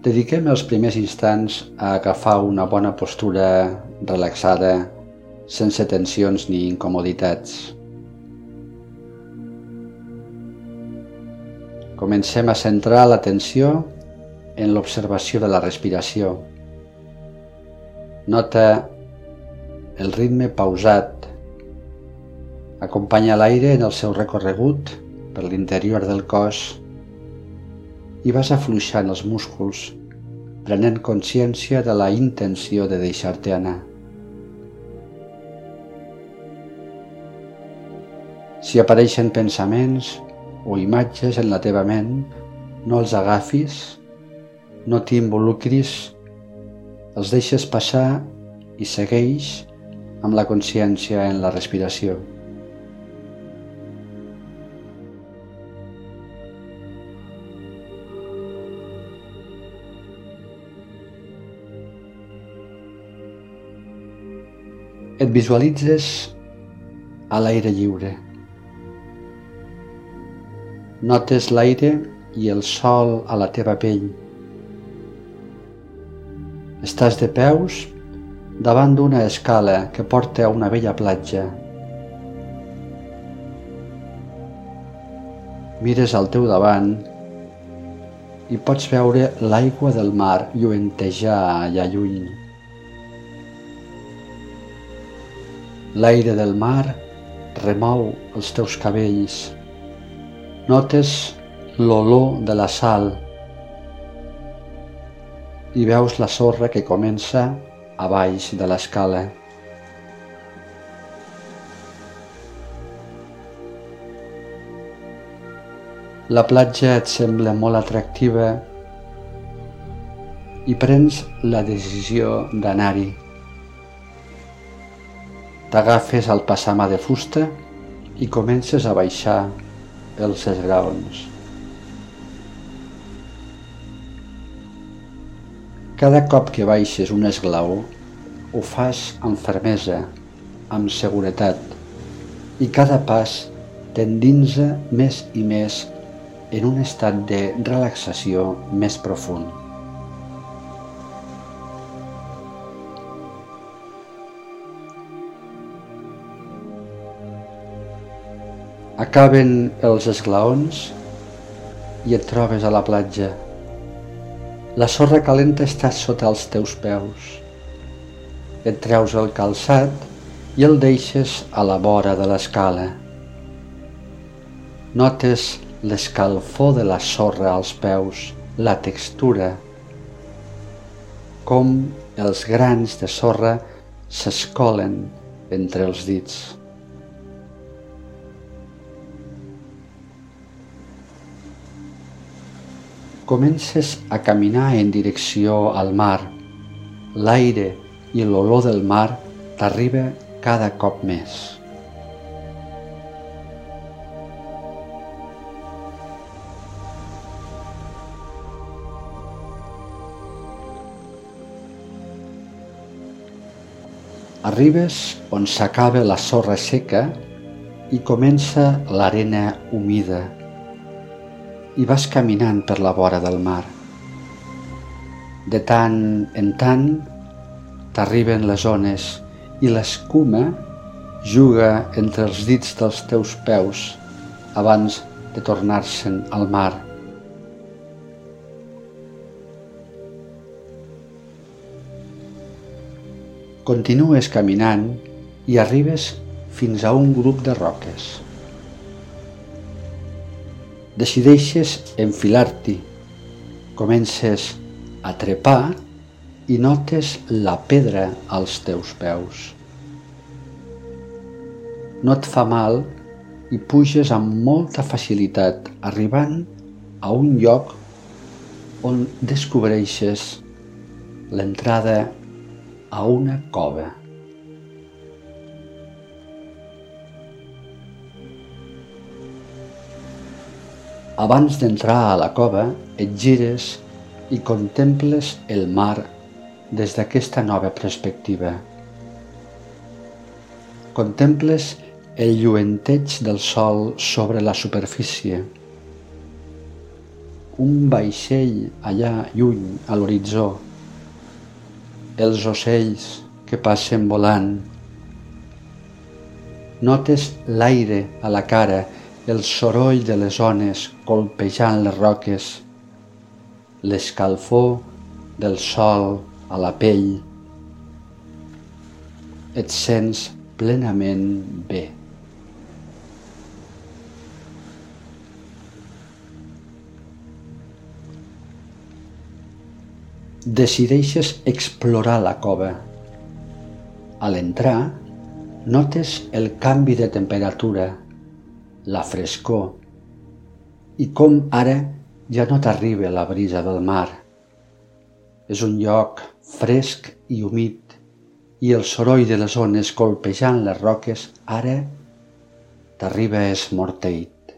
Dediquem els primers instants a agafar una bona postura relaxada, sense tensions ni incomoditats. Comencem a centrar l'atenció en l'observació de la respiració. Nota el ritme pausat. Acompanya l'aire en el seu recorregut per l'interior del cos i vas afluixant els músculs, prenent consciència de la intenció de deixar-te anar. Si apareixen pensaments o imatges en la teva ment, no els agafis, no t'hi involucris, els deixes passar i segueix amb la consciència en la respiració. Et visualitzes a l'aire lliure. Notes l'aire i el sol a la teva pell. Estàs de peus davant d'una escala que porta a una vella platja. Mires al teu davant i pots veure l'aigua del mar lluentejar allà lluny. L'aire del mar remou els teus cabells. Notes l'olor de la sal i veus la sorra que comença a baix de l'escala. La platja et sembla molt atractiva i prens la decisió d'anar-hi. T'agafes al passamà de fusta i comences a baixar els esgraons. Cada cop que baixes un esglaó, ho fas amb fermesa, amb seguretat, i cada pas t'endinsa més i més en un estat de relaxació més profund. Acaben els esglaons i et trobes a la platja. La sorra calenta està sota els teus peus. Et treus el calçat i el deixes a la vora de l'escala. Notes l'escalfor de la sorra als peus, la textura, com els grans de sorra s'escolen entre els dits. Comences a caminar en direcció al mar. L'aire i l'olor del mar t'arriba cada cop més. Arribes on s'acaba la sorra seca i comença l'arena humida i vas caminant per la vora del mar. De tant en tant t'arriben les ones i l'escuma juga entre els dits dels teus peus abans de tornar-se'n al mar. Continues caminant i arribes fins a un grup de roques decideixes enfilar-t'hi, comences a trepar i notes la pedra als teus peus. No et fa mal i puges amb molta facilitat, arribant a un lloc on descobreixes l'entrada a una cova. Abans d'entrar a la cova, et gires i contemples el mar des d'aquesta nova perspectiva. Contemples el lluenteig del sol sobre la superfície. un vaixell allà lluny a l'horitzó, els ocells que passen volant. Notes l'aire a la cara, el soroll de les ones colpejant les roques, l'escalfor del sol a la pell. Et sents plenament bé. Decideixes explorar la cova. A l'entrar, notes el canvi de temperatura, la frescor, i com ara ja no t'arriba la brisa del mar. És un lloc fresc i humit i el soroll de les ones colpejant les roques ara t'arriba esmorteit.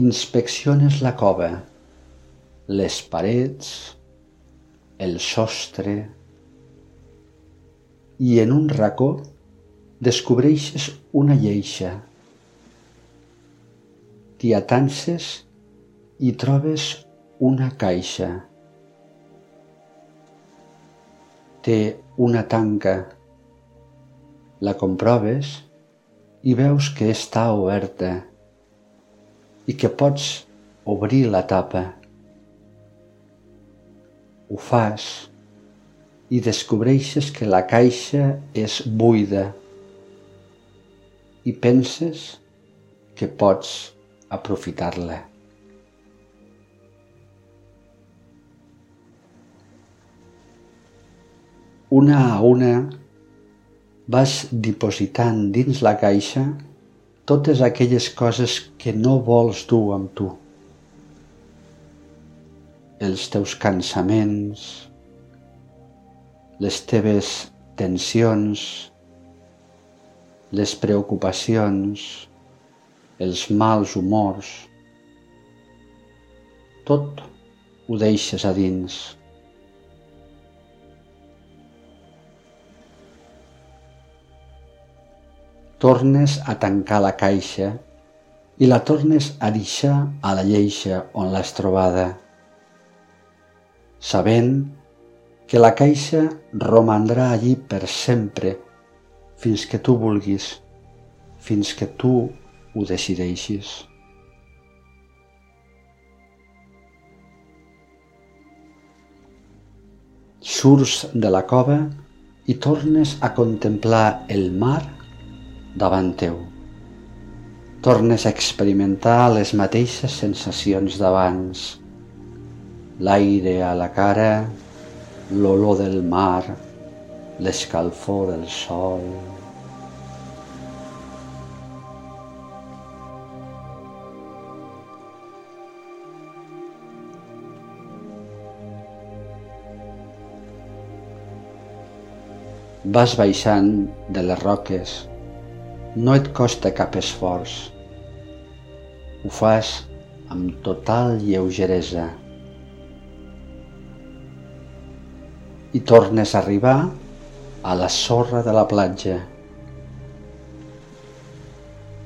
Inspecciones la cova, les parets, el sostre i en un racó descobreixes una lleixa. T'hi atances i trobes una caixa. Té una tanca. La comproves i veus que està oberta i que pots obrir la tapa. Ho fas i descobreixes que la caixa és buida i penses que pots aprofitar-la. Una a una vas dipositant dins la caixa totes aquelles coses que no vols dur amb tu. Els teus cansaments, les teves tensions, les preocupacions, els mals humors, tot ho deixes a dins. tornes a tancar la caixa i la tornes a deixar a la lleixa on l'has trobada, sabent que la caixa romandrà allí per sempre fins que tu vulguis, fins que tu ho decideixis. Surts de la cova i tornes a contemplar el mar davant teu. Tornes a experimentar les mateixes sensacions d'abans. L'aire a la cara, l'olor del mar, l'escalfor del sol. Vas baixant de les roques no et costa cap esforç. Ho fas amb total lleugeresa. I tornes a arribar a la sorra de la platja.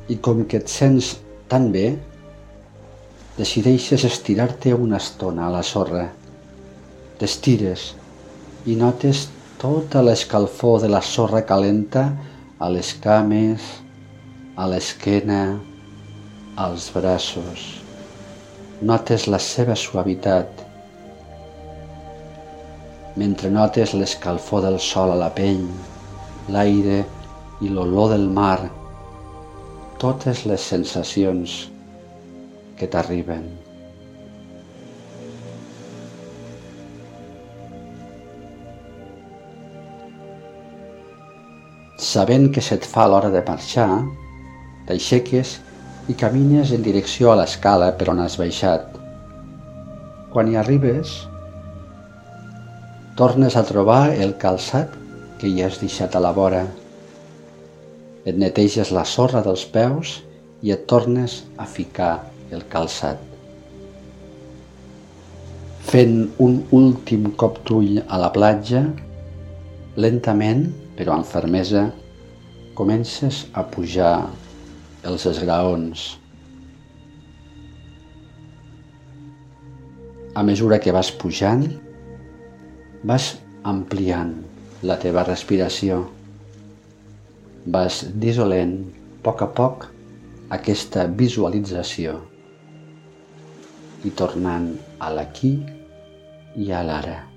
I com que et sents tan bé, decideixes estirar-te una estona a la sorra. T'estires i notes tota l'escalfor de la sorra calenta a les cames, a l'esquena, als braços. Notes la seva suavitat, mentre notes l'escalfor del sol a la pell, l'aire i l'olor del mar, totes les sensacions que t'arriben. Sabent que se't fa l'hora de marxar, t'aixeques i camines en direcció a l'escala per on has baixat. Quan hi arribes, tornes a trobar el calçat que hi has deixat a la vora. Et neteges la sorra dels peus i et tornes a ficar el calçat. Fent un últim cop d'ull a la platja, lentament, però amb fermesa, comences a pujar els esgraons. A mesura que vas pujant, vas ampliant la teva respiració. Vas dissolent a poc a poc aquesta visualització i tornant a l'aquí i a l'ara.